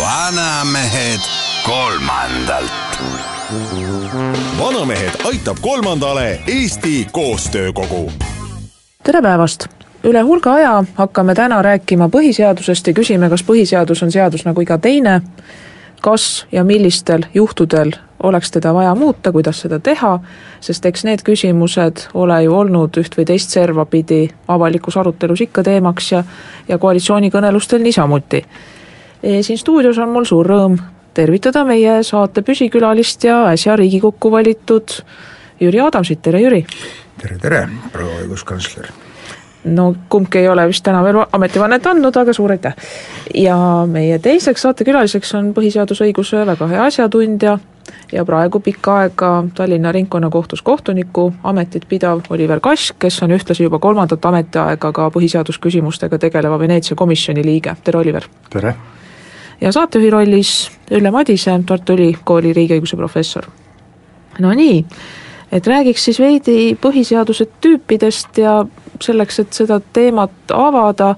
vanamehed kolmandalt. vanamehed aitab kolmandale Eesti Koostöökogu. tere päevast! üle hulga aja hakkame täna rääkima põhiseadusest ja küsime, kas põhiseadus on seadus nagu iga teine, kas ja millistel juhtudel oleks teda vaja muuta, kuidas seda teha, sest eks need küsimused ole ju olnud üht või teist serva pidi avalikus arutelus ikka teemaks ja ja koalitsioonikõnelustel niisamuti siin stuudios on mul suur rõõm tervitada meie saate püsikülalist ja äsja Riigikokku valitud Jüri Adamsit, tere Jüri! tere, tere, proua õiguskantsler! no kumbki ei ole vist täna veel ametivannet andnud, aga suur aitäh! ja meie teiseks saatekülaliseks on põhiseadusõiguse väga hea asjatundja ja praegu pikka aega Tallinna Ringkonnakohtus kohtuniku ametit pidav Oliver Kask, kes on ühtlasi juba kolmandat ametiaega ka põhiseadusküsimustega tegeleva Veneetsia komisjoni liige, tere Oliver! tere! ja saatejuhi rollis Ülle Madise, Tartu Ülikooli riigiõiguse professor. no nii, et räägiks siis veidi põhiseaduse tüüpidest ja selleks, et seda teemat avada,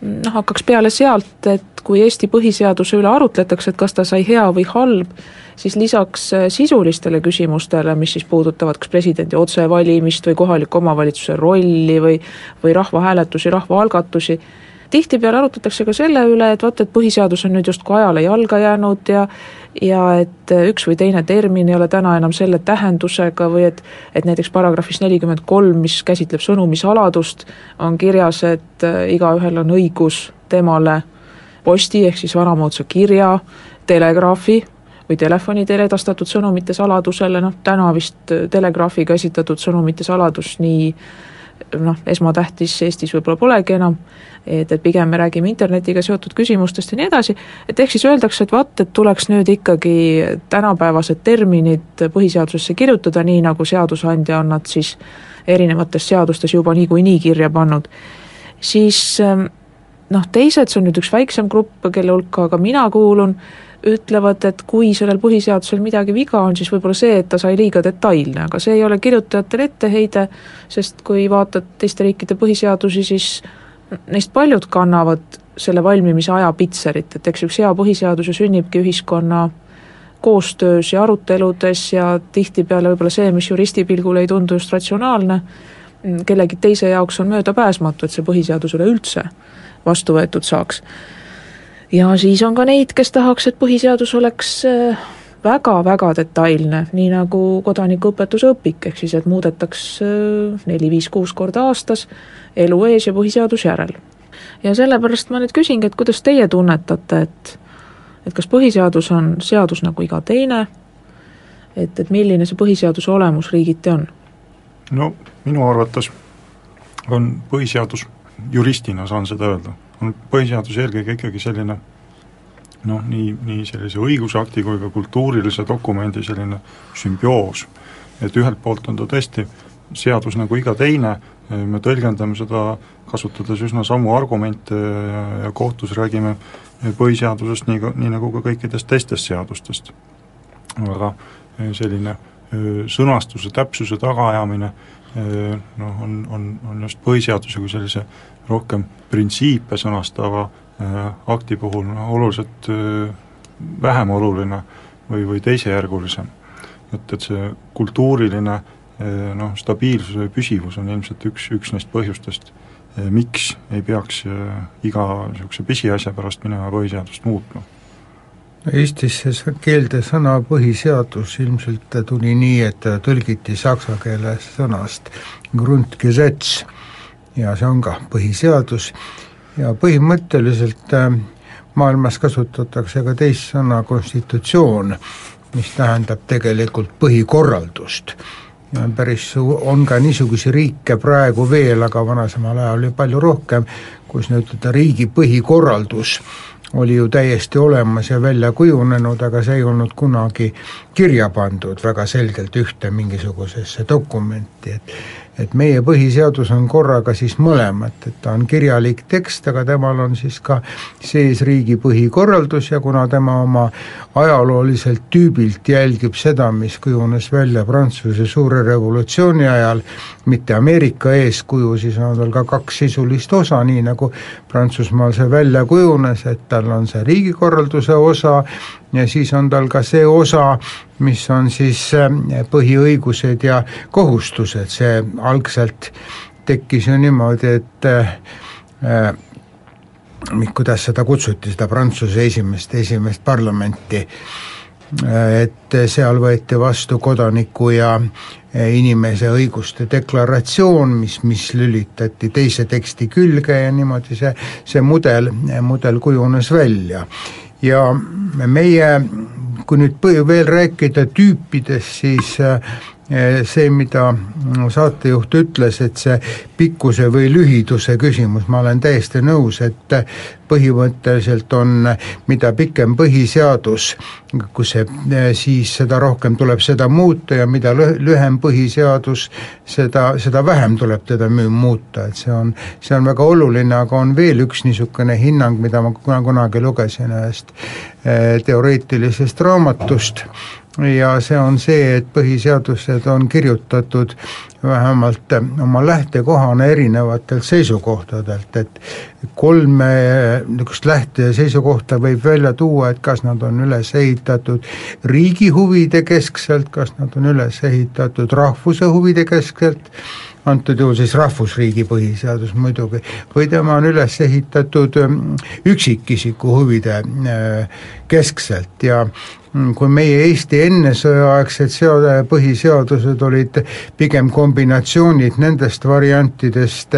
noh, hakkaks peale sealt, et kui Eesti põhiseaduse üle arutletakse, et kas ta sai hea või halb, siis lisaks sisulistele küsimustele, mis siis puudutavad kas presidendi otsevalimist või kohaliku omavalitsuse rolli või või rahvahääletusi, rahvaalgatusi, tihtipeale arutatakse ka selle üle, et vaata, et põhiseadus on nüüd justkui ajale jalga jäänud ja ja et üks või teine termin ei ole täna enam selle tähendusega või et et näiteks paragrahvis nelikümmend kolm, mis käsitleb sõnumisaladust, on kirjas, et igaühel on õigus temale posti ehk siis vanamoodsa kirja, telegraafi või telefoni teel edastatud sõnumite saladusele, noh täna vist telegraafiga esitatud sõnumite saladus nii noh, esmatähtis Eestis võib-olla polegi enam, et, et pigem me räägime internetiga seotud küsimustest ja nii edasi, et ehk siis öeldakse, et vaat, et tuleks nüüd ikkagi tänapäevased terminid põhiseadusesse kirjutada, nii nagu seadusandja on nad siis erinevates seadustes juba niikuinii kirja pannud, siis noh, teised, see on nüüd üks väiksem grupp, kelle hulka ka mina kuulun, ütlevad, et kui sellel põhiseadusel midagi viga on, siis võib-olla see, et ta sai liiga detailne, aga see ei ole kirjutajatele etteheide, sest kui vaatad teiste riikide põhiseadusi, siis neist paljud kannavad selle valmimise aja pitserit, et eks üks hea põhiseadus ju sünnibki ühiskonna koostöös ja aruteludes ja tihtipeale võib-olla see, mis juristi pilgul ei tundu just ratsionaalne, kellegi teise jaoks on möödapääsmatu, et see põhiseadus üleüldse vastu võetud saaks ja siis on ka neid, kes tahaks, et põhiseadus oleks väga-väga detailne, nii nagu kodanikuõpetuse õpik, ehk siis et muudetaks neli-viis-kuus korda aastas elu ees ja põhiseadus järel. ja sellepärast ma nüüd küsingi, et kuidas teie tunnetate, et et kas põhiseadus on seadus nagu iga teine, et, et milline see põhiseaduse olemus riigiti on? no minu arvates on põhiseadus, juristina saan seda öelda on põhiseadus eelkõige ikkagi selline noh, nii, nii sellise õigusakti kui ka kultuurilise dokumendi selline sümbioos. et ühelt poolt on ta tõesti seadus nagu iga teine, me tõlgendame seda kasutades üsna samu argumente ja, ja kohtus räägime põhiseadusest nii nii nagu ka kõikidest teistest seadustest. aga selline sõnastuse täpsuse tagaajamine noh, on, on, on just põhiseaduse kui sellise rohkem printsiipe sõnastava akti puhul noh, oluliselt äh, vähem oluline või, või teisejärgulisem. et, et see kultuuriline noh, stabiilsus või püsivus on ilmselt üks, üks neist põhjustest, miks ei peaks iga niisuguse pisiasja pärast minema põhiseadust muutma Eestisse keelde sõna põhiseadus. Ilmselt tuli nii, et tõlgiti saksa keele sõnast Grundgesetz ja see on ka põhiseadus. Ja põhimõtteliselt äh, maailmas kasutatakse ka teist sõna konstitutsioon, mis tähendab tegelikult põhikorraldust. ja päris, on ka niisuguseid riike praegu veel, aga varasemal ajal oli palju rohkem, kus nii-ütelda riigi põhikorraldus oli ju täiesti olemas ja välja kujunenud, aga see ei olnud kunagi kirja pandud väga selgelt ühte mingisugusesse dokumenti, et et meie põhiseadus on korraga siis mõlemat, et ta on kirjalik tekst, aga temal on siis ka sees riigi põhikorraldus ja kuna tema oma ajalooliselt tüübilt jälgib seda, mis kujunes välja Prantsuse suure revolutsiooni ajal, mitte Ameerika eeskuju, siis on tal ka kaks sisulist osa, nii nagu Prantsusmaal see välja kujunes, et tal on see riigikorralduse osa ja siis on tal ka see osa, mis on siis äh, põhiõigused ja kohustused, see algselt tekkis ju niimoodi, et äh, äh kuidas seda kutsuti, seda Prantsuse esimest, esimest parlamenti, äh, et seal võeti vastu kodaniku ja inimese õiguste deklaratsioon, mis, mis lülitati teise teksti külge ja niimoodi see, see mudel, mudel kujunes välja ja meie, kui nüüd veel rääkida tüüpidest, siis äh, see, mida saatejuht ütles, et see pikkuse või lühiduse küsimus, ma olen täiesti nõus, et põhimõtteliselt on, mida pikem põhiseadus, kus see, siis seda rohkem tuleb seda muuta ja mida lühem põhiseadus, seda, seda vähem tuleb teda muuta, et see on, see on väga oluline, aga on veel üks niisugune hinnang, mida ma kunagi lugesin ühest eh, teoreetilisest raamatust, ja see on see, et põhiseadused on kirjutatud vähemalt oma lähtekohana erinevatelt seisukohtadelt, et kolme niisugust lähte- ja seisukohta võib välja tuua, et kas nad on üles ehitatud riigi huvide keskselt, kas nad on üles ehitatud rahvuse huvide keskselt, antud juhul siis rahvusriigi põhiseadus muidugi, või tema on üles ehitatud üksikisiku huvide äh, keskselt. Ja kui meie Eesti ennesõjaaegsed seo-, põhiseadused olid pigem kombinatsioonid nendest variantidest,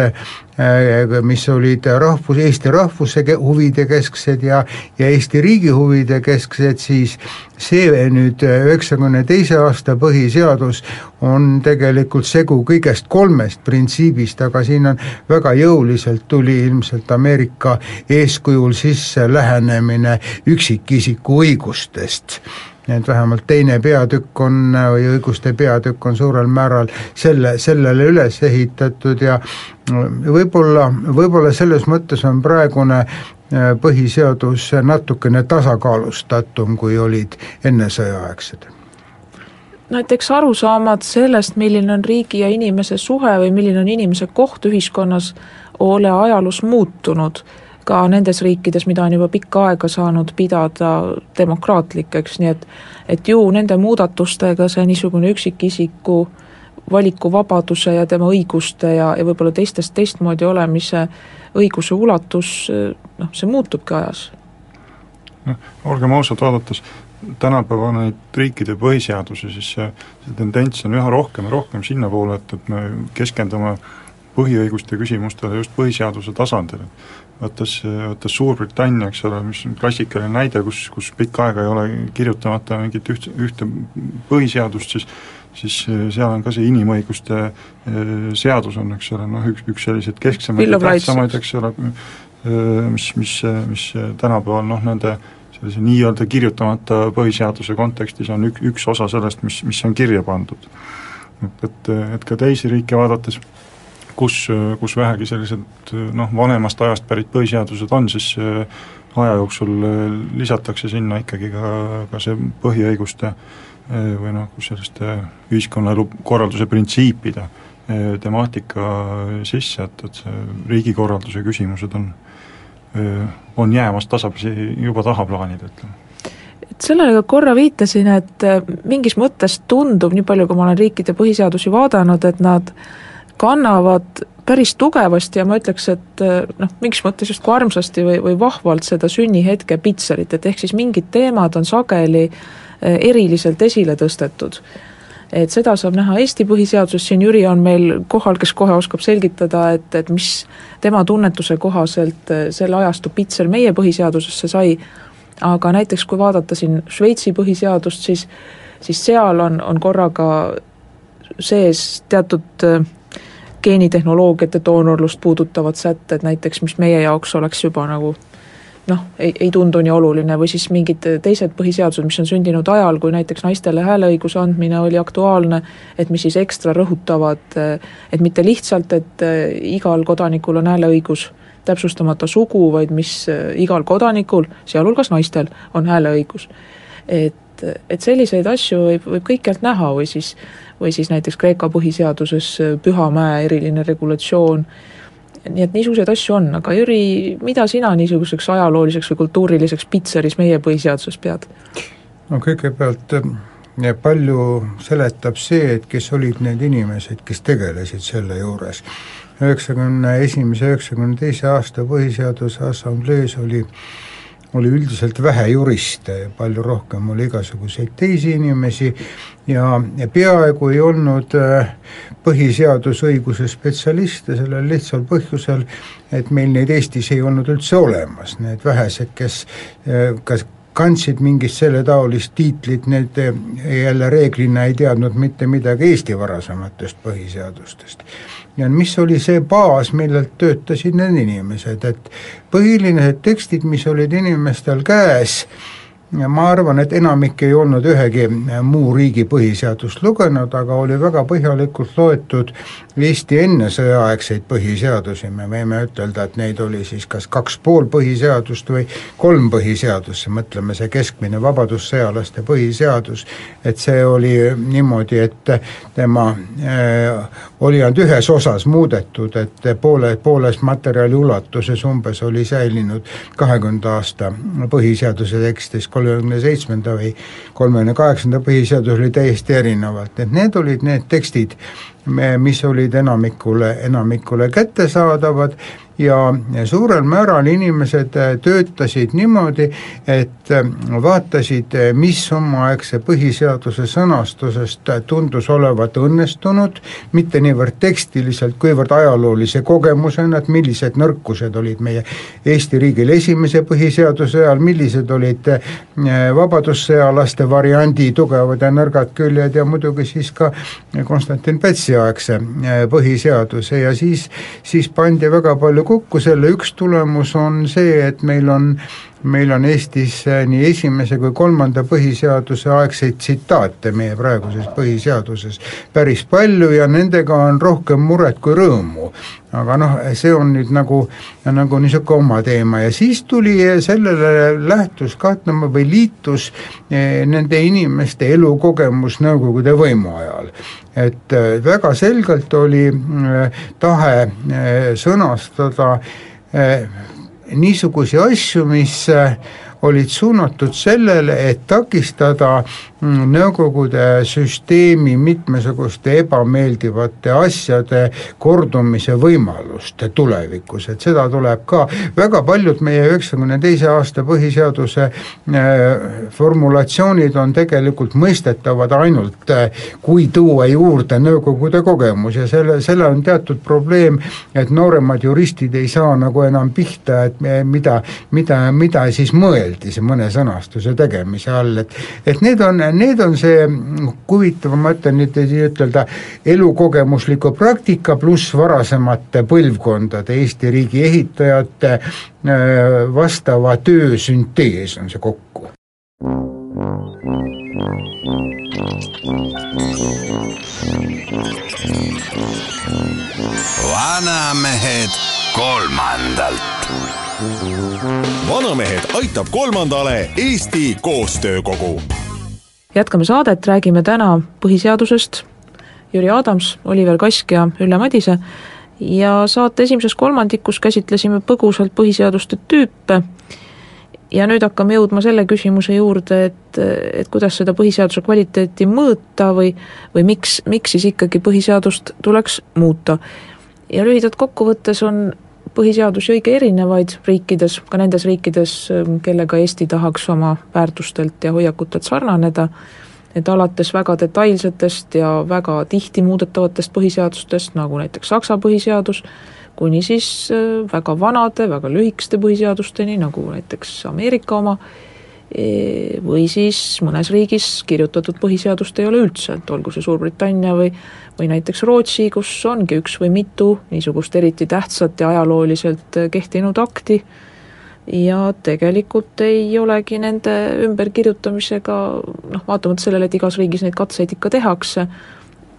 mis olid rahvus, Eesti rahvuse huvide kesksed ja, ja Eesti riigi huvide kesksed, siis see nüüd üheksakümne teise aasta põhiseadus on tegelikult segu kõigest kolmest printsiibist, aga siin on väga jõuliselt tuli ilmselt Ameerika eeskujul sisse lähenemine üksikisiku õigustest et vähemalt teine peatükk on, või õiguste peatükk on suurel määral selle, sellele üles ehitatud ja võib-olla, võib-olla selles mõttes on praegune äh, põhiseadus natukene tasakaalustatum, kui olid ennesõjaaegsed näiteks arusaamad sellest, milline on riigi ja inimese suhe või milline on inimese koht ühiskonnas, ole ajaloos muutunud ka nendes riikides, mida on juba pikka aega saanud pidada demokraatlikeks, nii et et ju nende muudatustega see niisugune üksikisiku valikuvabaduse ja tema õiguste ja, ja võib-olla teistest teistmoodi olemise õiguse ulatus, noh, see muutubki ajas. noh, olgem ausad, vaadates tänapäeva neid riikide põhiseadusi, siis see, see tendents on üha rohkem ja rohkem sinnapoole, et, et me keskendume põhiõiguste küsimustele just põhiseaduse tasandil, võttes, võttes Suurbritannia, eks ole, mis on klassikaline näide, kus, kus pikka aega ei ole kirjutamata mingit üht, ühte põhiseadust, siis siis äh, seal on ka see inimõiguste äh, seadus on, eks ole, noh üks, üks selliseid kesksemaid ja tähtsamaid, eks ole, äh, mis, mis, mis tänapäeval noh, nende sellise nii-öelda kirjutamata põhiseaduse kontekstis on ük-, üks osa sellest, mis, mis on kirja pandud. et, et, et ka teisi riike vaadates kus, kus vähegi sellised noh, vanemast ajast pärit põhiseadused on, siis äh, aja jooksul äh, lisatakse sinna ikkagi ka, ka see põhiõiguste äh, või noh, selliste ühiskonnaelu korralduse printsiipide temaatika sisse, et, et see riigikorralduse küsimused on, on jäämas tasapisi juba tahaplaanile, ütleme et sellele ka korra viitasin, et mingis mõttes tundub, nii palju kui ma olen riikide põhiseadusi vaadanud, et nad äh, kannavad päris tugevasti ja ma ütleks, et eh, noh, mingis mõttes justkui armsasti või, või vahvalt seda sünnihetke pitserit, et ehk siis mingid teemad on sageli eh, eriliselt esile tõstetud. et seda saab näha Eesti põhiseaduses, siin Jüri on meil kohal, kes kohe oskab selgitada, et, et mis tema tunnetuse kohaselt eh, selle ajastu pitser meie põhiseadusesse sai, aga näiteks kui vaadata siin Šveitsi põhiseadust, siis siis seal on, on korraga sees teatud äh, geenitehnoloogiate doonorlust puudutavad sätted näiteks, mis meie jaoks oleks juba nagu noh, ei, ei tundu nii oluline või siis mingid teised põhiseadused, mis on sündinud ajal, kui näiteks naistele hääleõiguse andmine oli aktuaalne, et mis siis ekstra rõhutavad, et mitte lihtsalt, et igal kodanikul on hääleõigus, täpsustamata sugu, vaid mis igal kodanikul, sealhulgas naistel, on hääleõigus. et, et selliseid asju võib, võib kõikjalt näha või siis, või siis näiteks Kreeka põhiseaduses Püha Mäe eriline regulatsioon, nii et niisuguseid asju on, aga Jüri, mida sina niisuguseks ajalooliseks või kultuuriliseks pitseris meie põhiseaduses pead? no kõigepealt eh, palju seletab see, et kes olid need inimesed, kes tegelesid selle juures. üheksakümne esimese, üheksakümne teise aasta Põhiseaduse Assamblees oli oli üldiselt vähe juriste, palju rohkem oli igasuguseid teisi inimesi ja, ja peaaegu ei olnud äh, põhiseadusõiguse spetsialiste sellel lihtsal põhjusel, et meil neid Eestis ei olnud üldse olemas, need vähesed, kes eh, kas kandsid mingit selletaolist tiitlit, need jälle reeglina ei teadnud mitte midagi Eesti varasematest põhiseadustest. ja mis oli see baas, millelt töötasid need inimesed, et põhilised tekstid, mis olid inimestel käes, ma arvan, et enamik ei olnud ühegi muu riigi põhiseadust lugenud, aga oli väga põhjalikult loetud Eesti ennesõjaaegseid põhiseadusi, me võime ütelda, et neid oli siis kas kaks pool põhiseadust või kolm põhiseadust, mõtleme see keskmine vabadussõjalaste põhiseadus, et see oli niimoodi, et tema äh, oli ainult ühes osas muudetud, et poole, pooles materjali ulatuses umbes oli säilinud kahekümnenda aasta põhiseaduse tekstis, kolmekümne seitsmenda või kolmekümne kaheksanda põhiseadus oli täiesti erinevalt, et need olid need tekstid, mis olid enamikule, enamikule kättesaadavad ja suurel määral inimesed äh, töötasid niimoodi, et äh, vaatasid, äh, mis omaaegse põhiseaduse sõnastusest tundus olevat õnnestunud, mitte niivõrd tekstiliselt, kuivõrd ajaloolise kogemusena, et millised nõrkused olid meie Eesti riigil esimese põhiseaduse ajal, millised olid vabadussõjalaste variandi tugevad ja nõrgad küljed ja muidugi siis ka Konstantin Pätsi aegse põhiseaduse. Ja siis, siis pandi väga palju palju kokku, selle üks tulemus on see, et meil on meil on Eestis äh, nii esimese kui kolmanda põhiseaduse aegseid tsitaate meie praeguses põhiseaduses päris palju ja nendega on rohkem muret kui rõõmu. aga noh, see on nüüd nagu, nagu niisugune oma teema ja siis tuli sellele lähtus kahtlemata või liitus äh, nende inimeste elukogemus Nõukogude võimu ajal et äh, väga selgelt oli tahe sõnastada niisuguseid asju, mis äh, olid suunatud sellele, et takistada Nõukogude süsteemi mitmesuguste ebameeldivate asjade kordumise võimalust tulevikus, et seda tuleb ka, väga paljud meie üheksakümne teise aasta põhiseaduse äh, formulatsioonid on tegelikult mõistetavad ainult, äh, kui tuua juurde Nõukogude kogemus. Ja selle, selle on teatud probleem, et nooremad juristid ei saa nagu enam pihta, et mida, mida, mida siis mõelda mõeldis mõne sõnastuse tegemise all, et et need on, need on see huvitav, ma ütlen nüüd nii-ütelda elukogemusliku praktika pluss varasemate põlvkondade Eesti riigi ehitajate äh, vastava töö süntees on see kokku. vanamehed kolmandalt vanamehed aitab kolmandale Eesti Koostöökogu. Jätkame saadet, räägime täna põhiseadusest. Jüri Adams, Oliver Kask ja Ülle Madise ja saate esimeses kolmandikus käsitlesime põgusalt põhiseaduste tüüpe ja nüüd hakkame jõudma selle küsimuse juurde, et, et kuidas seda põhiseaduse kvaliteeti mõõta või, või miks, miks siis ikkagi põhiseadust tuleks muuta. ja lühidalt kokkuvõttes on põhiseadusi õige erinevaid riikides, ka nendes riikides, kellega Eesti tahaks oma väärtustelt ja hoiakutelt sarnaneda, et alates väga detailsetest ja väga tihti muudetavatest põhiseadustest, nagu näiteks Saksa põhiseadus, kuni siis äh, väga vanade, väga lühikeste põhiseadusteni, nagu näiteks Ameerika oma, või siis mõnes riigis kirjutatud põhiseadust ei ole üldse, et olgu see Suurbritannia või või näiteks Rootsi, kus ongi üks või mitu niisugust eriti tähtsat ja ajalooliselt kehtinud akti, ja tegelikult ei olegi nende ümberkirjutamisega noh, vaatamata sellele, et igas riigis neid katseid ikka tehakse,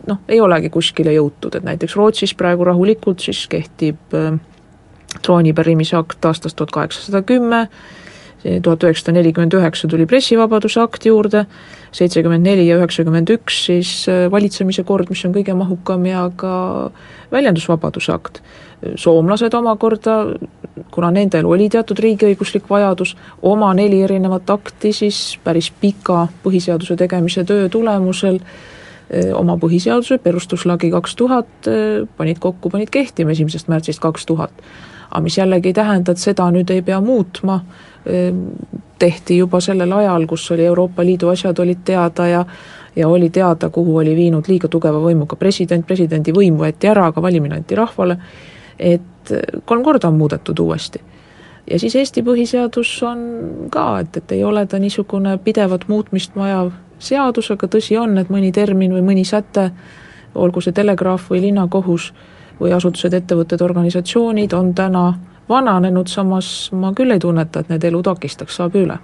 noh, ei olegi kuskile jõutud, et näiteks Rootsis praegu rahulikult siis kehtib äh, trooni pärimise akt aastast tuhat kaheksasada kümme, tuhat üheksasada nelikümmend üheksa tuli pressivabaduse akt juurde, seitsekümmend neli ja üheksakümmend üks siis äh, valitsemise kord, mis on kõige mahukam, ja ka väljendusvabaduse akt. soomlased omakorda, kuna nendel oli teatud riigiõiguslik vajadus, oma neli erinevat akti siis päris pika põhiseaduse tegemise töö tulemusel äh, oma põhiseaduse, perustuslagi kaks tuhat, äh, panid kokku, panid kehtima esimesest märtsist kaks tuhat. Aga mis jällegi ei tähenda, et seda nüüd ei pea muutma, Ehm, tehti juba sellel ajal, kus oli Euroopa Liidu asjad olid teada ja ja oli teada, kuhu oli viinud liiga tugeva võimuga president, presidendi võim võeti ära, aga valimine anti rahvale, et kolm korda on muudetud uuesti. ja siis Eesti põhiseadus on ka, et, et ei ole ta niisugune pidevat muutmist vajav seadus, aga tõsi on, et mõni termin või mõni säte, olgu see telegraaf või linnakohus või asutused, ettevõtted, organisatsioonid, on täna vananenud, samas ma küll ei tunneta, et need elu takistaks, saab üle.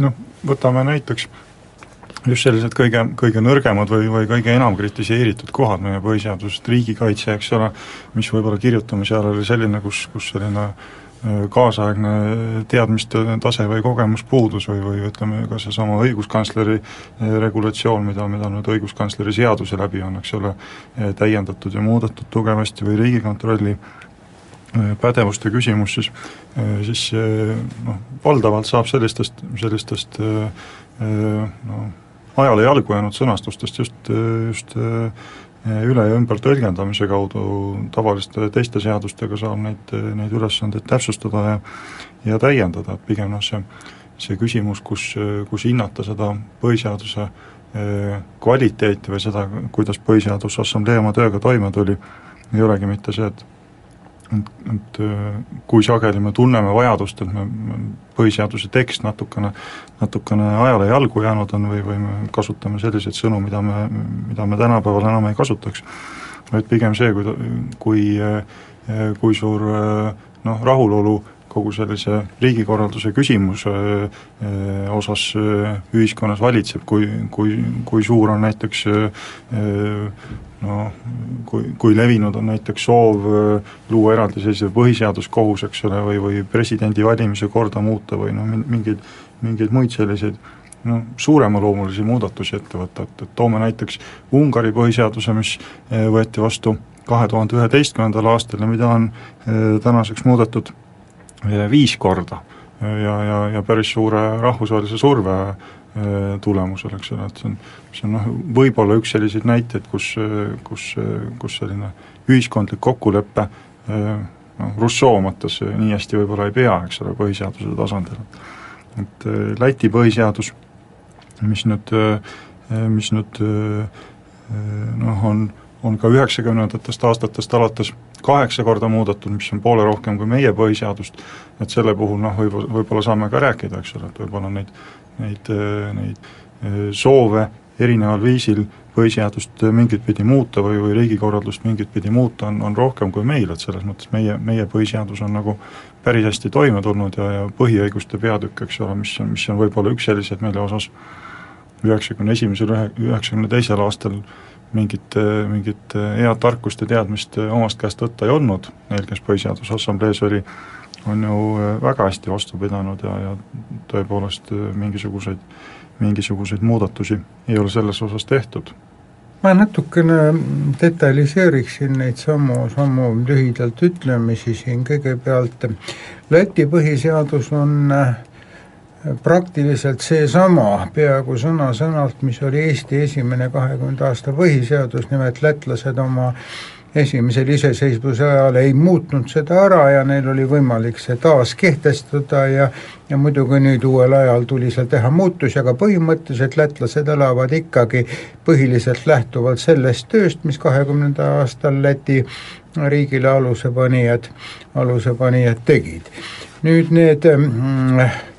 noh, võtame näiteks just sellised kõige, kõige nõrgemad või, või kõige enam kritiseeritud kohad meie põhiseadusest, riigikaitse, eks ole, mis võib-olla kirjutamise ajal oli selline, kus, kus selline äh, kaasaegne teadmiste tase või kogemus puudus või, või ütleme, ka seesama õiguskantsleri äh, regulatsioon, mida, mida nüüd õiguskantsleri seaduse läbi on, eks ole, äh, täiendatud ja muudetud tugevasti või Riigikontrolli Äh, pädevuste küsimus, siis, äh, siis äh, noh, valdavalt saab sellistest, sellistest no ajale jalgu jäänud sõnastustest just, just üle- ja ümbertõlgendamise kaudu tavaliste teiste seadustega saab neid, neid ülesandeid täpsustada ja ja täiendada, et pigem noh, see see küsimus, kus, kus hinnata seda põhiseaduse kvaliteeti või seda, kuidas Põhiseaduse Assamblee oma tööga toime tuli, ei olegi mitte see, et et, et äh, kui sageli me tunneme vajadust, et me, põhiseaduse tekst natukene, natukene ajale jalgu jäänud on või, või me kasutame selliseid sõnu, mida me, mida me tänapäeval enam ei kasutaks, vaid pigem see, kui, kui äh, kui suur äh, noh, rahulolu kogu sellise riigikorralduse küsimuse osas ühiskonnas valitseb, kui, kui, kui suur on näiteks noh, kui, kui levinud on näiteks soov äh, luua eraldiseisev põhiseaduskohus, eks ole, või, või presidendi valimise korda muuta või noh, mingeid, mingeid muid selliseid no suuremaloomulisi muudatusi ette võtta, et, et toome näiteks Ungari põhiseaduse, mis äh, võeti vastu kahe tuhande üheteistkümnendal aastal ja mida on äh, tänaseks muudetud viis korda ja, ja, ja päris suure rahvusvahelise surve tulemusel, eks ole, et see on, see on noh, võib-olla üks selliseid näiteid, kus, kus, kus selline ühiskondlik kokkulepe noh, Rousseau mõttes nii hästi võib-olla ei pea, eks ole, põhiseaduse tasandil. et Läti põhiseadus, mis nüüd, mis nüüd noh, on, on ka üheksakümnendatest aastatest alates kaheksa korda muudetud, mis on poole rohkem kui meie põhiseadust, et selle puhul noh, võib, võib-olla saame ka rääkida, eks ole, et võib-olla neid neid, neid äh, soove erineval viisil põhiseadust mingit pidi muuta või, või riigikorraldust mingit pidi muuta, on, on rohkem kui meil, et selles mõttes meie, meie põhiseadus on nagu päris hästi toime tulnud ja, ja põhiõiguste peatükk, eks ole, mis on, mis on võib-olla üks selliseid, mille osas üheksakümne esimesel, ühe, üheksakümne teisel aastal mingit, mingit head tarkust ja teadmist omast käest võtta ei olnud, neil, kes Põhiseaduse Assamblees oli, on ju äh, väga hästi vastu pidanud ja, ja tõepoolest äh, mingisuguseid, mingisuguseid muudatusi ei ole selles osas tehtud. ma natukene detailiseeriksin neid samu, samu lühidalt ütlemisi siin, kõigepealt Läti põhiseadus on äh, praktiliselt seesama, peaaegu sõna-sõnalt, mis oli Eesti esimene kahekümnenda aasta põhiseadus, nimelt lätlased oma esimesel iseseisvuse ajal ei muutnud seda ära ja neil oli võimalik see taas kehtestada ja ja muidugi nüüd uuel ajal tuli seal teha muutusi, aga põhimõtteliselt lätlased elavad ikkagi põhiliselt lähtuvalt sellest tööst, mis kahekümnenda aastal Läti riigile alusepanijad, alusepanijad tegid. nüüd need mm,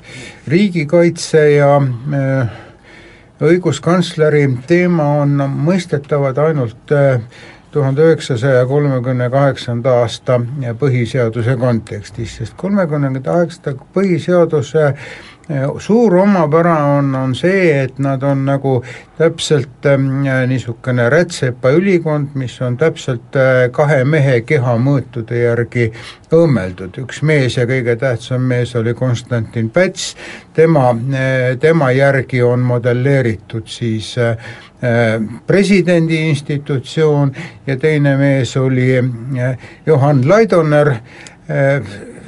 riigikaitse ja äh, õiguskantsleri teema on mõistetavad ainult äh, tuhande üheksasaja kolmekümne kaheksanda aasta põhiseaduse kontekstis, sest kolmekümne kaheksanda põhiseaduse suur omapära on, on see, et nad on nagu täpselt äh, niisugune rätsepa ülikond, mis on täpselt äh, kahe mehe kehamõõtude järgi õmmeldud, üks mees ja kõige tähtsam mees oli Konstantin Päts, tema äh,, tema järgi on modelleeritud siis äh, presidendi institutsioon ja teine mees oli Johan Laidoner,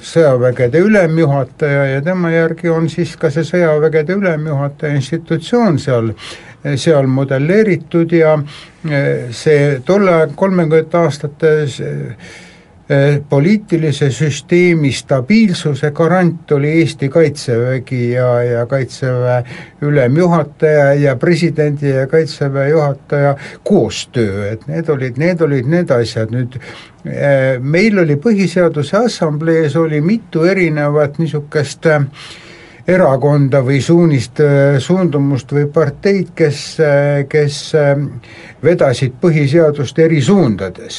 sõjavägede ülemjuhataja ja tema järgi on siis ka see sõjavägede ülemjuhataja institutsioon seal, seal modelleeritud ja eh, see tolle kolmekümnendate aastate eh, poliitilise süsteemi stabiilsuse garant oli Eesti Kaitsevägi ja, ja Kaitseväe ülemjuhataja ja presidendi ja Kaitseväe juhataja koostöö, et need olid, need olid need asjad, nüüd Äh, meil oli Põhiseaduse Assamblees oli mitu erinevat niisugust äh, erakonda või suunist, suundumust või parteid, kes, kes vedasid põhiseadust eri suundades.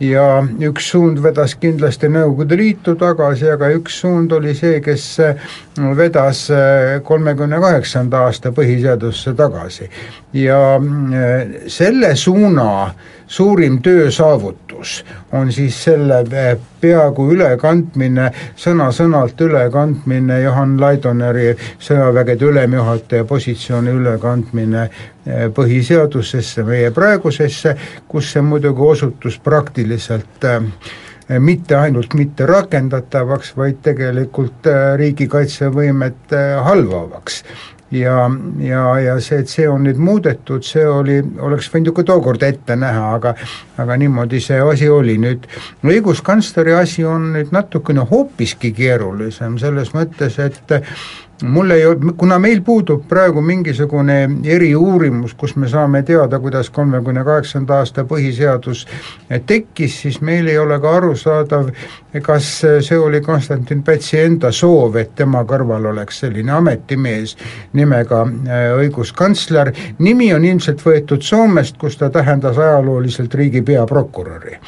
Ja üks suund vedas kindlasti Nõukogude Liitu tagasi, aga üks suund oli see, kes vedas kolmekümne kaheksanda aasta põhiseadusse tagasi. ja selle suuna suurim töösaavutus on siis selle eh, peaaegu ülekandmine, sõna-sõnalt ülekandmine Johan Laidoneri sõjavägede ülemjuhataja positsiooni ülekandmine eh, põhiseadusesse, meie praegusesse, kus see muidugi osutus praktiliselt äh, mitte ainult mitte rakendatavaks, vaid tegelikult riigikaitsevõimet halvavaks ja, ja, ja see, et see on nüüd muudetud, see oli, oleks võinud ju ka tookord ette näha, aga aga niimoodi see asi oli, nüüd õiguskantsleri asi on nüüd natukene hoopiski keerulisem, selles mõttes, et mul ei ole, kuna meil puudub praegu mingisugune eriuurimus, kus me saame teada, kuidas kolmekümne kaheksanda aasta põhiseadus tekkis, siis meil ei ole ka arusaadav, kas see oli Konstantin Pätsi enda soov, et tema kõrval oleks selline ametimees nimega äh, õiguskantsler, nimi on ilmselt võetud Soomest, kus ta tähendas ajalooliselt riigi peaprokuröri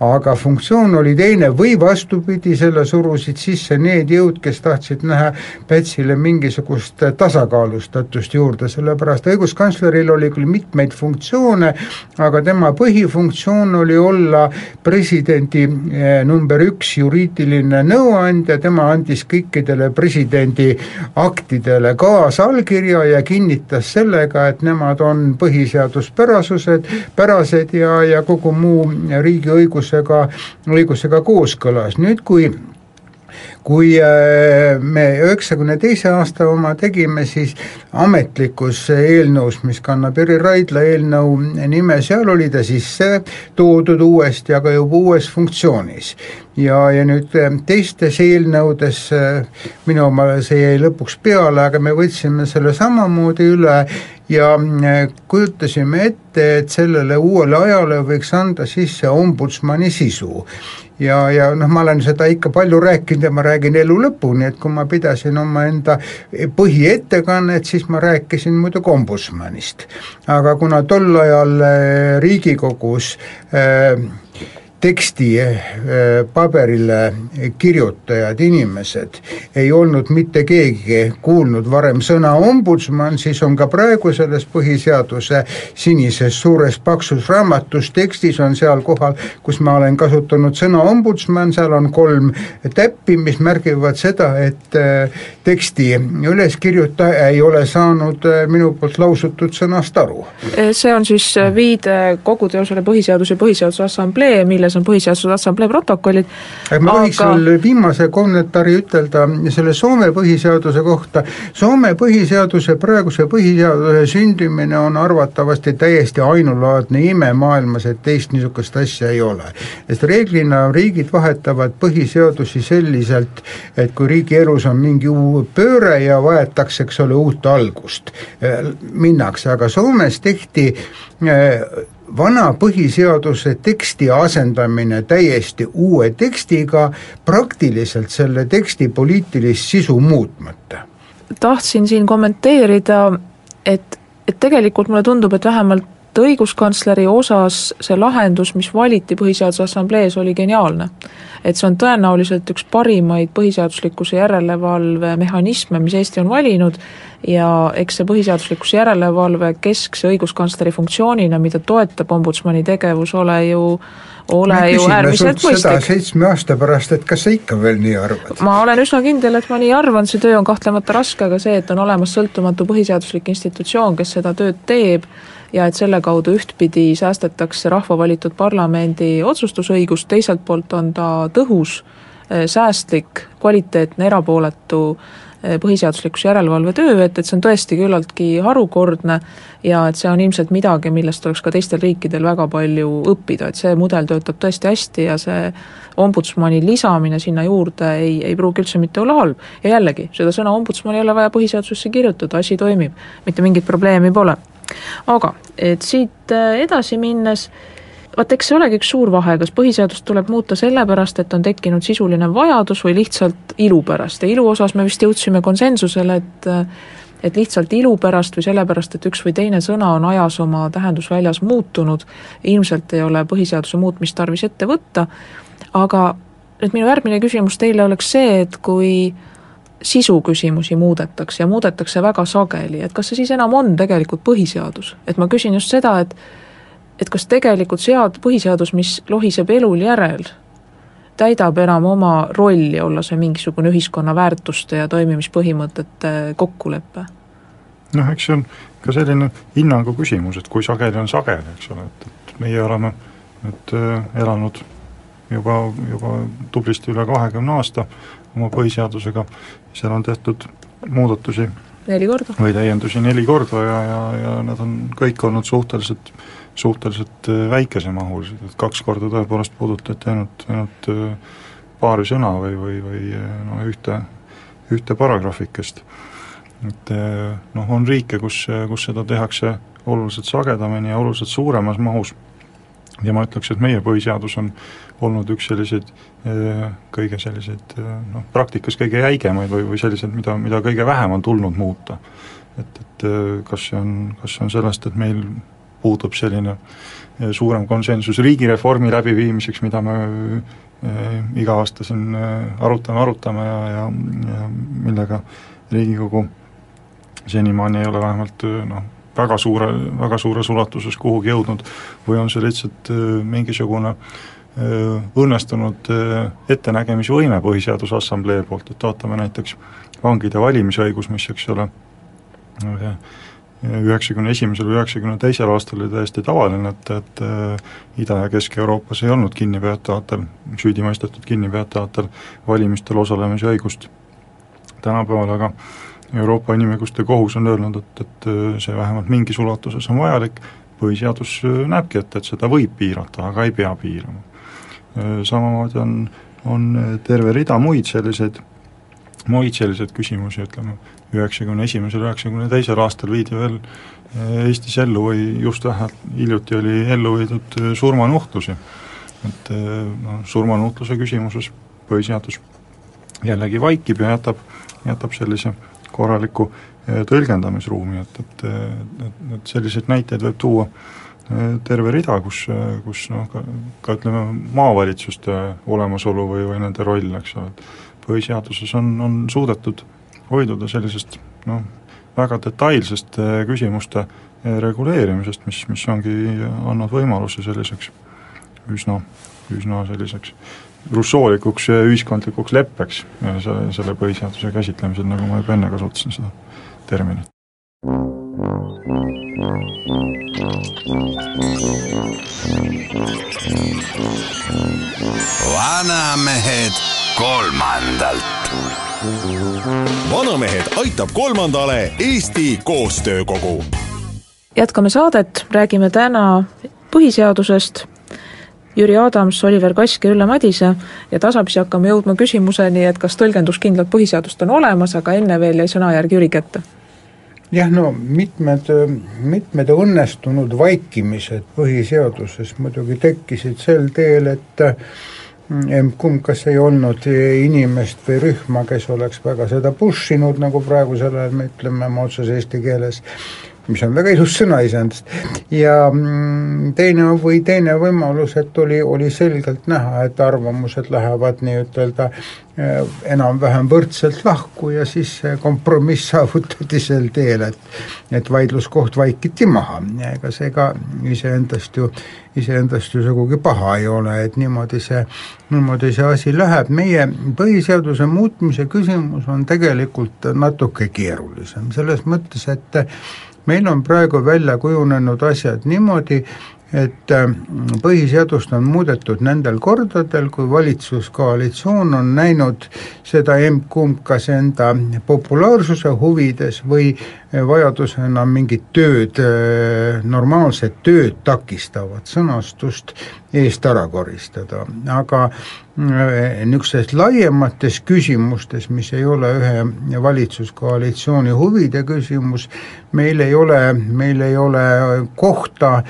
aga funktsioon oli teine. Või vastupidi, selle surusid sisse need jõud, kes tahtsid näha Pätsile mingisugust tasakaalustatust juurde, sellepärast õiguskantsleril oli küll mitmeid funktsioone, aga tema põhifunktsioon oli olla presidendi eh, number üks juriidiline nõuandja, tema andis kõikidele presidendi aktidele kaasallkirja ja kinnitas sellega, et nemad on põhiseaduspärasused, pärased ja, ja kogu muu riigiõigus õigusega, õigusega kooskõlas, nüüd kui kui äh, me üheksakümne teise aasta oma tegime, siis ametlikus eelnõus, mis kannab Jüri Raidla eelnõu nime, seal oli ta sisse toodud uuesti, aga juba uues funktsioonis. ja, ja nüüd äh, teistes eelnõudes, äh, minu omale see jäi lõpuks peale, aga me võtsime selle samamoodi üle ja kujutasime ette, et sellele uuele ajale võiks anda sisse ombudsmani sisu ja, ja noh, ma olen seda ikka palju rääkinud ja ma räägin elu lõpuni, et kui ma pidasin omaenda põhiettekannet, siis ma rääkisin muidugi ombudsmanist. aga kuna tol ajal äh, Riigikogus äh, teksti eh, paberile kirjutajad, inimesed, ei olnud mitte keegi kuulnud varem sõna ombudsman, siis on ka praegu selles põhiseaduse sinises suures paksus raamatus tekstis on seal kohal, kus ma olen kasutanud sõna ombudsman, seal on kolm täppi, mis märgivad seda, et eh, teksti üleskirjutaja ei ole saanud eh, minu poolt lausutud sõnast aru. see on siis viide kogu teosele Põhiseaduse ja Põhiseaduse Assamblee, milles milles on Põhiseaduse Assamblee protokollid. ma võiks aga... veel viimase kommentaari ütelda selle Soome põhiseaduse kohta, Soome põhiseaduse, praeguse põhiseaduse sündimine on arvatavasti täiesti ainulaadne ime maailmas, et teist niisugust asja ei ole. sest reeglina riigid vahetavad põhiseadusi selliselt, et kui riigielus on mingi pööre ja vajatakse, eks ole, uut algust, minnakse, aga Soomes tehti vana põhiseaduse teksti asendamine täiesti uue tekstiga, praktiliselt selle teksti poliitilist sisu muutmata. tahtsin siin kommenteerida, et, et tegelikult mulle tundub, et vähemalt et õiguskantsleri osas see lahendus, mis valiti Põhiseaduse Assamblees, oli geniaalne. et see on tõenäoliselt üks parimaid põhiseaduslikkuse järelevalve mehhanisme, mis Eesti on valinud ja eks see põhiseaduslikkuse järelevalve keskse õiguskantsleri funktsioonina, mida toetab ombudsmani tegevus, ole ju ole me ju äärmiselt mõistlik. seitsme aasta pärast, et kas sa ikka veel nii arvad? ma olen üsna kindel, et ma nii arvan, see töö on kahtlemata raske, aga see, et on olemas sõltumatu põhiseaduslik institutsioon, kes seda tööd teeb, ja et selle kaudu ühtpidi säästetakse rahva valitud parlamendi otsustusõigust, teiselt poolt on ta tõhus, säästlik, kvaliteetne, erapooletu eh, põhiseaduslikkuse järelevalve töö, et, et see on tõesti küllaltki harukordne ja et see on ilmselt midagi, millest oleks ka teistel riikidel väga palju õppida, et see mudel töötab tõesti hästi ja see ombudsmani lisamine sinna juurde ei, ei pruugi üldse mitte olla halb. ja jällegi, seda sõna ombudsman ei ole vaja põhiseadusesse kirjutada, asi toimib, mitte mingit probleemi pole aga et siit äh, edasi minnes vaat eks see olegi üks suur vahe, kas põhiseadust tuleb muuta sellepärast, et on tekkinud sisuline vajadus või lihtsalt ilu pärast. Ja ilu osas me vist jõudsime konsensusele, et et lihtsalt ilu pärast või sellepärast, et üks või teine sõna on ajas oma tähendusväljas muutunud, ilmselt ei ole põhiseaduse muutmist tarvis ette võtta, aga nüüd minu järgmine küsimus teile oleks see, et kui sisuküsimusi muudetakse ja muudetakse väga sageli, et kas see siis enam on tegelikult põhiseadus, et ma küsin just seda, et et kas tegelikult sead-, põhiseadus, mis lohiseb elul järel, täidab enam oma rolli, olla see mingisugune ühiskonna väärtuste ja toimimispõhimõtete kokkulepe? noh, eks see on ka selline hinnangu küsimus, et kui sageli on sageli, eks ole, et, et meie oleme nüüd äh, elanud juba, juba tublisti üle kahekümne aasta oma põhiseadusega, seal on tehtud muudatusi neli korda. või täiendusi neli korda ja, ja, ja nad on kõik olnud suhteliselt, suhteliselt äh, väikesemahulised, et kaks korda tõepoolest puudutati ainult, ainult äh, paari sõna või, või, või äh, no ühte, ühte paragrahvikest. et noh, on riike, kus, kus seda tehakse oluliselt sagedamini ja oluliselt suuremas mahus ja ma ütleks, et meie põhiseadus on olnud üks selliseid eh, kõige selliseid eh, noh, praktikas kõige jäigemaid või, või selliseid, mida, mida kõige vähem on tulnud muuta. et, et eh, kas see on, kas see on sellest, et meil puudub selline suurem konsensus riigireformi läbiviimiseks, mida me iga aasta siin arutame, arutame ja, ja, ja millega Riigikogu senimaani ei ole vähemalt noh, väga suure, väga suures ulatuses kuhugi jõudnud või on see lihtsalt mingisugune äh, Äh, õnnestunud äh, ettenägemisvõime Põhiseaduse Assamblee poolt, et vaatame näiteks vangide valimisõigus, mis eks ole, üheksakümne esimesel või üheksakümne teisel aastal oli täiesti tavaline, et, et äh, Ida- ja Kesk-Euroopas ei olnud kinnipeetavatel, süüdi mõistetud kinnipeetavatel valimistel osalemise õigust. tänapäeval aga Euroopa Inimõiguste Kohus on öelnud, et, et see vähemalt mingis ulatuses on vajalik, põhiseadus näebki ette, et seda võib piirata, aga ei pea piirama Äh, samamoodi on, on terve rida muid selliseid, muid selliseid küsimusi, ütleme, üheksakümne esimesel, üheksakümne teisel aastal viidi veel äh, Eestis ellu või just vähelt hiljuti oli ellu viidud äh, surmanuhtlusi. et noh, surmanuhtluse küsimuses põhiseadus jällegi vaikib ja jätab, jätab sellise korraliku tõlgendamisruumi, et, et, et, et selliseid näiteid võib tuua äh, terve rida, kus, kus noh, ka, ka ütleme, maavalitsuste olemasolu või, või nende roll, eks ole, et põhiseaduses on, on suudetud hoiduda sellisest noh, väga detailsest eh, küsimuste eh, reguleerimisest, mis, mis ongi andnud võimaluse selliseks üsna, üsna selliseks russoolikuks ühiskondlikuks leppeks selle, selle põhiseaduse käsitlemisel, nagu ma juba enne kasutasin seda terminit. vanamehed kolmandalt. vanamehed aitab kolmandale Eesti Koostöökogu. jätkame saadet, räägime täna põhiseadusest Jüri Adams, Oliver Kask ja Ülle Madise ja tasapisi hakkame jõudma küsimuseni, et kas tõlgenduskindlat põhiseadust on olemas, aga enne veel jäi sõnajärg Jüri kätte. Jah, no mitmed, mitmed õnnestunud vaikimised põhiseaduses muidugi tekkisid sel teel, et emb-kumb, kas ei olnud inimest või rühma, kes oleks väga seda push inud, nagu praegusel ajal me ütleme oma otses eesti keeles, mis on väga ilus sõna iseenesest, ja mm, teine või teine võimalus, et oli, oli selgelt näha, et arvamused lähevad nii-ütelda äh, enam-vähem võrdselt lahku ja siis kompromiss saavutati sel teel, et et vaidluskoht vaikiti maha, ega see ka iseendast ju, iseendast ju sugugi paha ei ole, et niimoodi see, niimoodi see asi läheb, meie põhiseaduse muutmise küsimus on tegelikult natuke keerulisem, selles mõttes, et meil on praegu välja kujunenud asjad niimoodi, et äh, põhiseadust on muudetud nendel kordadel, kui valitsuskoalitsioon on näinud seda emb-kumb kas enda populaarsuse huvides või vajadusena mingit tööd, äh, normaalset tööd takistavat sõnastust eest ära koristada, aga äh, niisugustes laiemates küsimustes, mis ei ole ühe valitsuskoalitsiooni huvide küsimus, meil ei ole, meil ei ole kohta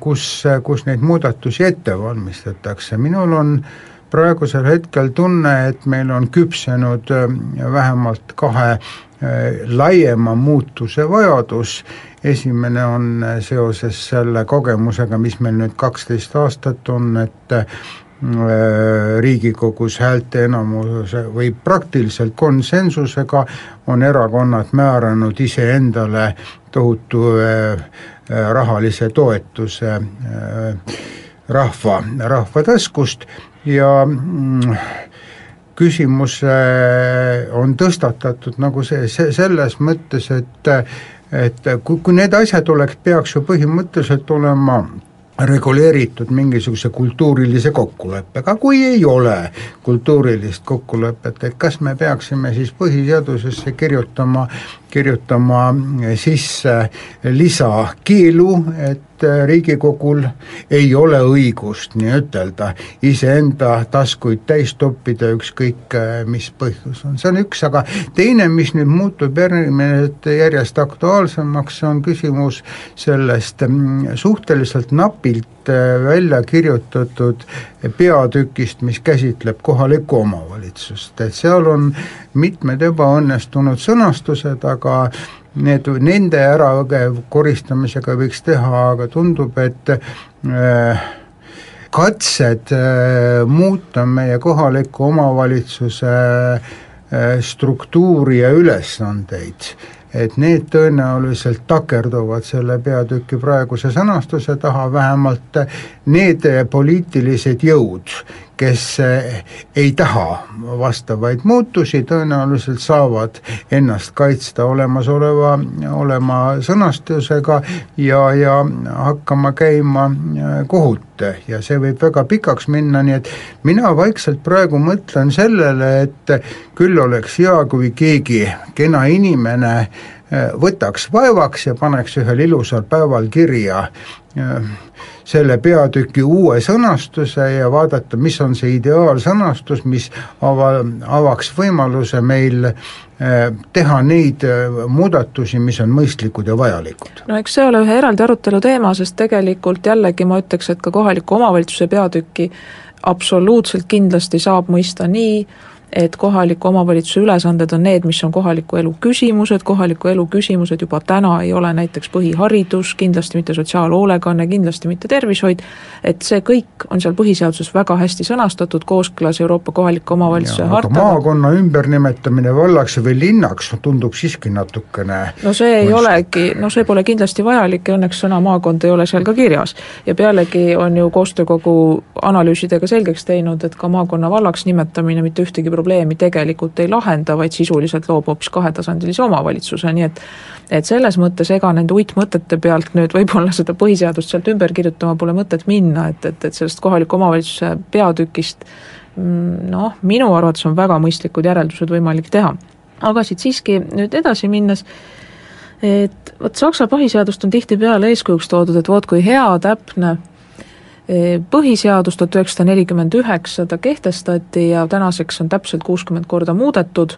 kus, kus neid muudatusi ette valmistatakse, minul on praegusel hetkel tunne, et meil on küpsenud äh, vähemalt kahe äh, laiema muutuse vajadus, esimene on äh, seoses selle kogemusega, mis meil nüüd kaksteist aastat on, et Riigikogus häälteenamuse või praktiliselt konsensusega on erakonnad määranud iseendale tohutu Äh, rahalise toetuse äh, rahva, rahva taskust ja mm, küsimus äh, on tõstatatud nagu see, see selles mõttes, et et kui, kui need asjad oleks, peaks ju põhimõtteliselt olema reguleeritud mingisuguse kultuurilise kokkuleppega, kui ei ole kultuurilist kokkulepet, et kas me peaksime siis põhiseadusesse kirjutama, kirjutama sisse lisakeelu, et et Riigikogul ei ole õigust nii-ütelda iseenda taskuid täis toppida, ükskõik äh, mis põhjus on, see on üks, aga teine, mis nüüd muutub järgmine, järjest aktuaalsemaks, on küsimus sellest mm, suhteliselt napilt äh, välja kirjutatud peatükist, mis käsitleb kohalikku omavalitsust, et seal on mitmed ebaõnnestunud sõnastused, aga need, nende ärakoristamisega võiks teha, aga tundub, et äh, katsed äh, muuta meie kohaliku omavalitsuse äh, struktuuri ja ülesandeid et need tõenäoliselt takerduvad selle peatüki praeguse sõnastuse taha, vähemalt need poliitilised jõud, kes ei taha vastavaid muutusi, tõenäoliselt saavad ennast kaitsta olemasoleva, olema sõnastusega ja, ja hakkama käima kohut. Ja see võib väga pikaks minna, nii et mina vaikselt praegu mõtlen sellele, et küll oleks hea, kui keegi kena inimene võtaks vaevaks ja paneks ühel ilusal päeval kirja äh, selle peatüki uue sõnastuse ja vaadata, mis on see ideaalsõnastus, mis ava, avaks võimaluse meil äh, teha neid muudatusi, mis on mõistlikud ja vajalikud. no eks see ole ühe eraldi arutelu teema, sest tegelikult jällegi ma ütleks, et ka kohaliku omavalitsuse peatükki absoluutselt kindlasti saab mõista nii, et kohaliku omavalitsuse ülesanded on need, mis on kohaliku elu küsimused, kohaliku elu küsimused juba täna ei ole näiteks põhiharidus, kindlasti mitte sotsiaalhoolekanne, kindlasti mitte tervishoid, et see kõik on seal põhiseaduses väga hästi sõnastatud, kooskõlas Euroopa kohaliku omavalitsuse hartaga. maakonna ümbernimetamine vallaks või linnaks tundub siiski natukene no see ei mõistlik. olegi, no see pole kindlasti vajalik ja õnneks sõna maakond ei ole seal ka kirjas. ja pealegi on ju koostöökogu analüüsidega selgeks teinud, et ka maakonna vallaks nimetamine mitte ühtegi probleemi tegelikult ei lahenda, vaid sisuliselt loob hoopis kahetasandilise omavalitsuse, nii et et selles mõttes ega nende uitmõtete pealt nüüd võib-olla seda põhiseadust sealt ümber kirjutama pole mõtet minna, et, et, et sellest kohaliku omavalitsuse peatükist mm, noh, minu arvates on väga mõistlikud järeldused võimalik teha. aga siit siiski nüüd edasi minnes, et vot Saksa põhiseadust on tihtipeale eeskujuks toodud, et vot kui hea, täpne põhiseadus tuhat üheksasada nelikümmend üheksa ta kehtestati ja tänaseks on täpselt kuuskümmend korda muudetud,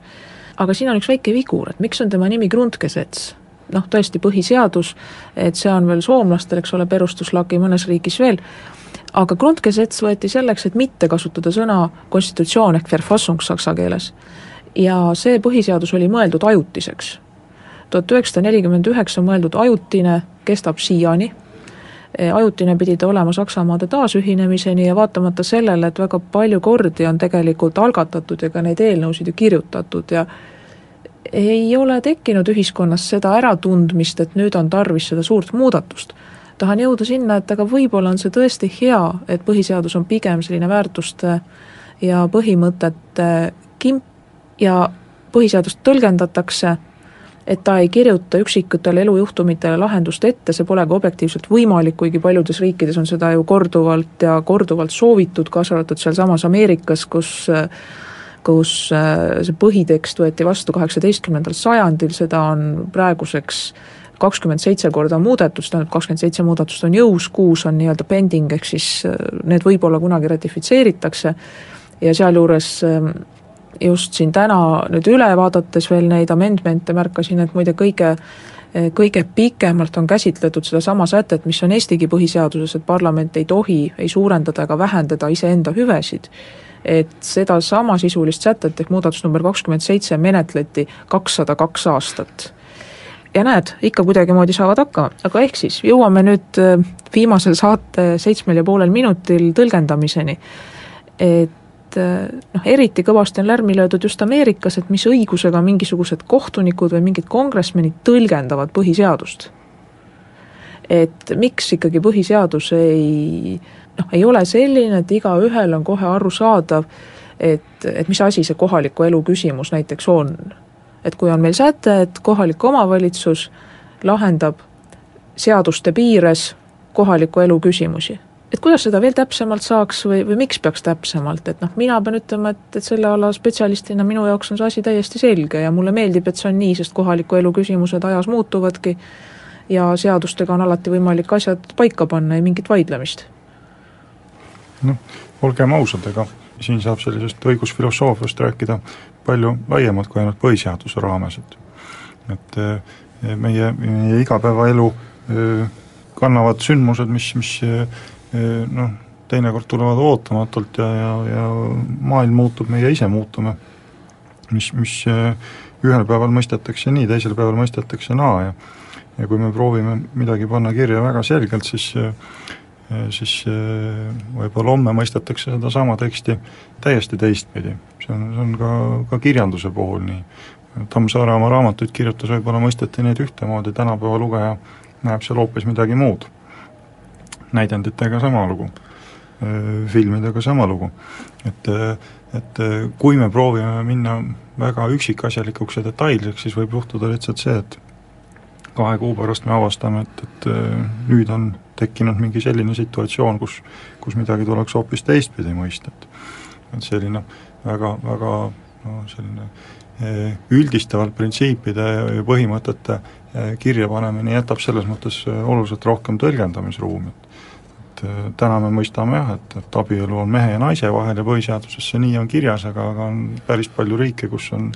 aga siin on üks väike vigur, et miks on tema nimi Grundgesetz? noh, tõesti põhiseadus, et see on veel soomlastel, eks ole, perustuslaki mõnes riigis veel, aga Grundgesetz võeti selleks, et mitte kasutada sõna konstitutsioon ehk verfassung saksa keeles. ja see põhiseadus oli mõeldud ajutiseks tuhat üheksasada nelikümmend üheksa mõeldud ajutine kestab siiani, ajutine pidi ta olema Saksamaade taasühinemiseni ja vaatamata sellele, et väga palju kordi on tegelikult algatatud ja ka neid eelnõusid ju kirjutatud ja ei ole tekkinud ühiskonnas seda äratundmist, et nüüd on tarvis seda suurt muudatust. tahan jõuda sinna, et aga võib-olla on see tõesti hea, et põhiseadus on pigem selline väärtuste ja põhimõtete kimp ja põhiseadust tõlgendatakse, et ta ei kirjuta üksikutele elujuhtumitele lahendust ette, see pole ka objektiivselt võimalik, kuigi paljudes riikides on seda ju korduvalt ja korduvalt soovitud, kaasa arvatud sealsamas Ameerikas, kus kus äh, see põhitekst võeti vastu kaheksateistkümnendal sajandil, seda on praeguseks kakskümmend seitse korda muudetud, see tähendab, kakskümmend seitse muudatust on jõus, kuus on nii-öelda pending, ehk siis äh, need võib-olla kunagi ratifitseeritakse. Ja sealjuures ähm, just siin täna nüüd üle vaadates veel neid amendmente märkasin, et muide kõige kõige pikemalt on käsitletud sedasama sätet, mis on Eestigi põhiseaduses, et parlament ei tohi ei suurendada ega vähendada iseenda hüvesid et sedasama-sisulist sätet ehk muudatus number kakskümmend seitse menetleti kakssada kaks aastat. ja näed, ikka kuidagimoodi saavad hakkama, aga ehk siis jõuame nüüd äh, viimasel saate seitsmel ja poolel minutil tõlgendamiseni. et äh, noh, eriti kõvasti on lärmi löödud just Ameerikas, et mis õigusega mingisugused kohtunikud või mingid kongresmenid tõlgendavad põhiseadust. et miks ikkagi põhiseadus ei noh, ei ole selline, et igaühel on kohe arusaadav, et, et mis asi see kohaliku elu küsimus näiteks on. et kui on meil säte, et kohalik omavalitsus lahendab seaduste piires kohaliku elu küsimusi, et kuidas seda veel täpsemalt saaks või, või miks peaks täpsemalt, et noh, mina pean ütlema, et, et selle ala spetsialistina minu jaoks on see asi täiesti selge ja mulle meeldib, et see on nii, sest kohaliku elu küsimused ajas muutuvadki ja seadustega on alati võimalik asjad paika panna ja mingit vaidlemist. Noh, olgem ausad, ega siin saab sellisest õigusfilosoofiast rääkida palju laiemalt kui ainult põhiseaduse raames, et et eh, meie, meie igapäevaelu eh, kannavad sündmused, mis, mis noh, teinekord tulevad ootamatult ja, ja, ja maailm muutub, meie ise muutume. mis, mis ühel päeval mõistetakse nii, teisel päeval mõistetakse naa ja ja kui me proovime midagi panna kirja väga selgelt, siis siis äh, võib-olla homme mõistetakse sedasama teksti täiesti teistpidi. see on, see on ka, ka kirjanduse puhul nii. Tammsaare oma raamatuid kirjutas, võib-olla mõisteti neid ühtemoodi, tänapäeva lugeja näeb seal hoopis midagi muud. Näidenditega sama lugu, äh, filmidega sama lugu. et, äh, et kui me proovime minna väga üksikasjalikuks ja detailseks, siis võib juhtuda lihtsalt see, et kahe kuu pärast me avastame, et, et nüüd on tekkinud mingi selline situatsioon, kus, kus midagi tuleks hoopis teistpidi mõista, et et selline väga, väga no selline üldistavalt printsiipide ja põhimõtete kirjapanemine jätab selles mõttes oluliselt rohkem tõlgendamisruumi, et et täna me mõistame jah, et, et abielu on mehe ja naise vahel ja põhiseaduses see nii on kirjas, aga, aga on päris palju riike, kus on,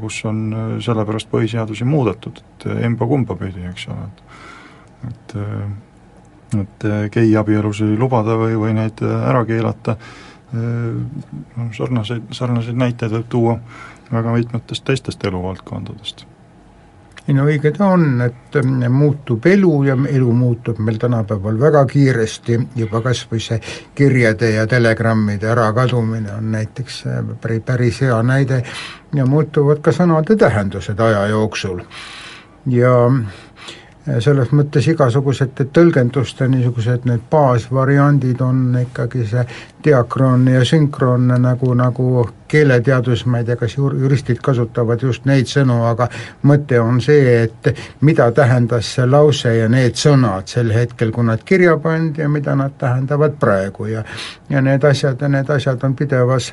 kus on sellepärast põhiseadusi muudetud, et emba-kumba pidi, eks ole, et et et äh, geiabielusid lubada või, või neid äh, ära keelata, noh sarnaseid, sarnaseid näiteid võib tuua väga mitmetest teistest eluvaldkondadest ei no õige ta on, et muutub elu ja elu muutub meil tänapäeval väga kiiresti, juba kas või see kirjade ja telegrammide ärakadumine on näiteks päris, päris hea näide ja muutuvad ka sõnade tähendused aja jooksul. ja selles mõttes igasugused tõlgenduste niisugused need baasvariandid on ikkagi see diakroonne ja sünkroonne nagu, nagu keeleteadus, ma ei tea, kas jur-, juristid kasutavad just neid sõnu, aga mõte on see, et mida tähendas see lause ja need sõnad sel hetkel, kui nad kirja pandi ja mida nad tähendavad praegu. Ja ja need asjad ja need asjad on pidevas,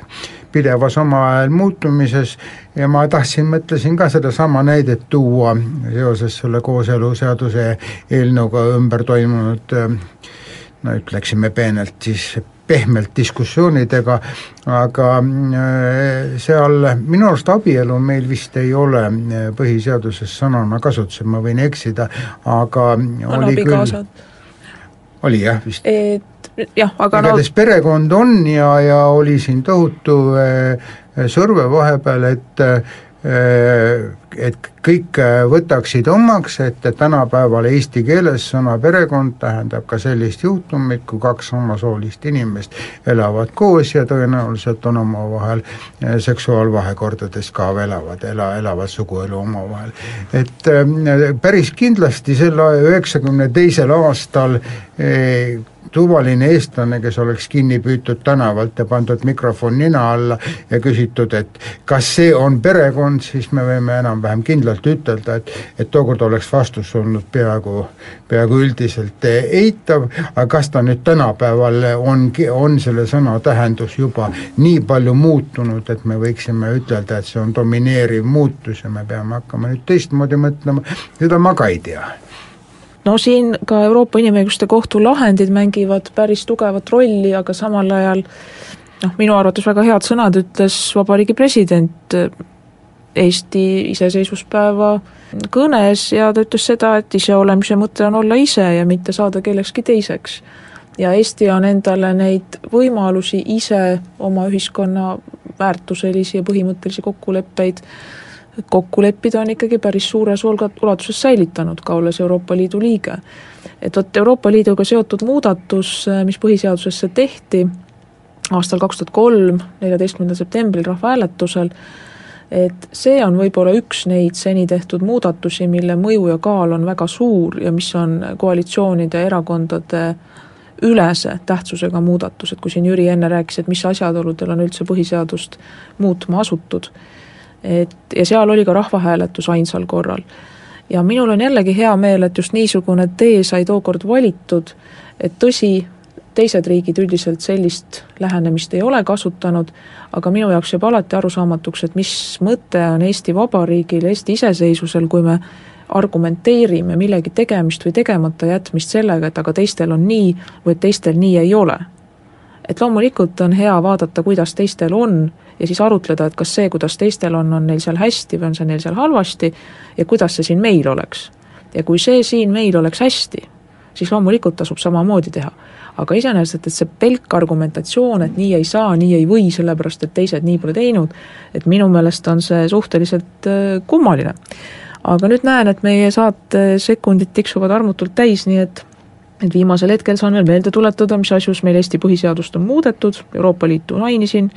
pidevas omavahel muutumises ja ma tahtsin, mõtlesin ka sedasama näidet tuua seoses selle kooseluseaduse eelnõuga ümber toimunud no ütleksime peenelt siis pehmelt diskussioonidega, aga äh, seal minu arust abielu meil vist ei ole äh, põhiseaduses sõnana kasutusel, ma võin eksida, aga on oli küll, oli jah vist? et jah, aga igatahes no... perekond on ja, ja oli siin tohutu äh, surve vahepeal, et et kõik võtaksid omaks, et tänapäeval eesti keeles sõna perekond tähendab ka sellist juhtumit, kui kaks samasoolist inimest elavad koos ja tõenäoliselt on omavahel seksuaalvahekordades ka elavad, ela, elavad suguelu omavahel. et päris kindlasti selle üheksakümne teisel aastal suvaline eestlane, kes oleks kinni püütud tänavalt ja pandud mikrofon nina alla ja küsitud, et kas see on perekond, siis me võime enam-vähem kindlalt ütelda, et et tookord oleks vastus olnud peaaegu, peaaegu üldiselt eitav, aga kas ta nüüd tänapäeval ongi, on selle sõna tähendus juba nii palju muutunud, et me võiksime ütelda, et see on domineeriv muutus ja me peame hakkama nüüd teistmoodi mõtlema, seda ma ka ei tea no siin ka Euroopa Inimõiguste Kohtu lahendid mängivad päris tugevat rolli, aga samal ajal noh, minu arvates väga head sõnad ütles Vabariigi President Eesti iseseisvuspäeva kõnes ja ta ütles seda, et iseolemise mõte on olla ise ja mitte saada kellekski teiseks. ja Eesti on endale neid võimalusi ise oma ühiskonna väärtuselisi ja põhimõttelisi kokkuleppeid kokku leppida on ikkagi päris suures ulatuses säilitanud, ka olles Euroopa Liidu liige. et vot Euroopa Liiduga seotud muudatus, mis põhiseadusesse tehti aastal kaks tuhat kolm, neljateistkümnendal septembril rahvahääletusel, et see on võib-olla üks neid seni tehtud muudatusi, mille mõju ja kaal on väga suur ja mis on koalitsioonide, erakondade ülese tähtsusega muudatus, et kui siin Jüri enne rääkis, et mis asjaoludel on üldse põhiseadust muutma asutud et ja seal oli ka rahvahääletus ainsal korral. ja minul on jällegi hea meel, et just niisugune tee sai tookord valitud, et tõsi, teised riigid üldiselt sellist lähenemist ei ole kasutanud, aga minu jaoks jääb alati arusaamatuks, et mis mõte on Eesti Vabariigil, Eesti iseseisvusel, kui me argumenteerime millegi tegemist või tegemata jätmist sellega, et aga teistel on nii või et teistel nii ei ole. et loomulikult on hea vaadata, kuidas teistel on ja siis arutleda, et kas see, kuidas teistel on, on neil seal hästi või on see neil seal halvasti ja kuidas see siin meil oleks. ja kui see siin meil oleks hästi, siis loomulikult tasub samamoodi teha. aga iseenesest, et see pelk argumentatsioon, et nii ei saa, nii ei või, sellepärast et teised nii pole teinud, et minu meelest on see suhteliselt äh, kummaline. aga nüüd näen, et meie saate sekundid tiksuvad armutult täis, nii et et viimasel hetkel saan veel meelde tuletada, mis asjus meil Eesti põhiseadust on muudetud, Euroopa Liitu mainisin,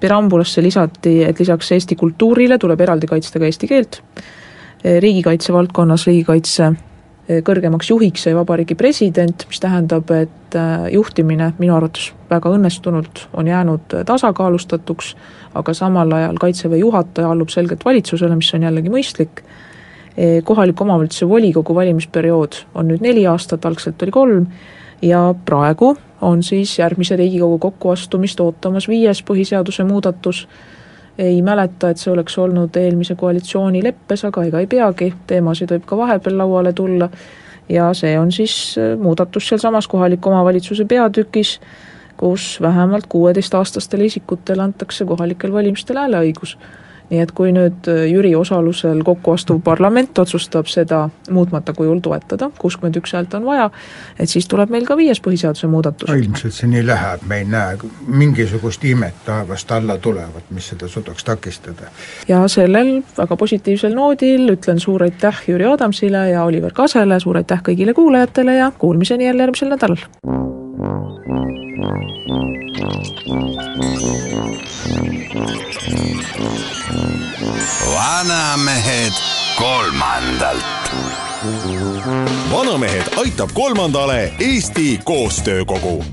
preambulasse lisati, et lisaks eesti kultuurile tuleb eraldi kaitsta ka eesti keelt, riigikaitse valdkonnas riigikaitse eh, kõrgemaks juhiks sai vabariigi president, mis tähendab, et eh, juhtimine minu arvates väga õnnestunult on jäänud tasakaalustatuks, aga samal ajal Kaitseväe juhataja allub selgelt valitsusele, mis on jällegi mõistlik, eh, kohaliku omavalitsuse volikogu valimisperiood on nüüd neli aastat, algselt oli kolm, ja praegu on siis järgmise Riigikogu kokkuastumist ootamas viies põhiseaduse muudatus, ei mäleta, et see oleks olnud eelmise koalitsiooni leppes, aga ega ei peagi, teemasid võib ka vahepeal lauale tulla, ja see on siis äh, muudatus sealsamas kohaliku omavalitsuse peatükis, kus vähemalt kuueteistaastastele isikutele antakse kohalikel valimistel hääleõigus nii et kui nüüd äh, Jüri osalusel kokku astuv parlament otsustab seda muutmata kujul toetada, kuuskümmend üks häält on vaja, et siis tuleb meil ka viies põhiseaduse muudatus. ilmselt see nii läheb, me ei näe mingisugust imet taevast alla tulevat, mis seda suudaks takistada. ja sellel väga positiivsel noodil ütlen suur aitäh Jüri Adamsile ja Oliver Kasele, suur aitäh kõigile kuulajatele ja kuulmiseni jälle järgmisel nädalal! Vanamehed kolmandalt. vanamehed aitab kolmandale Eesti Koostöökogu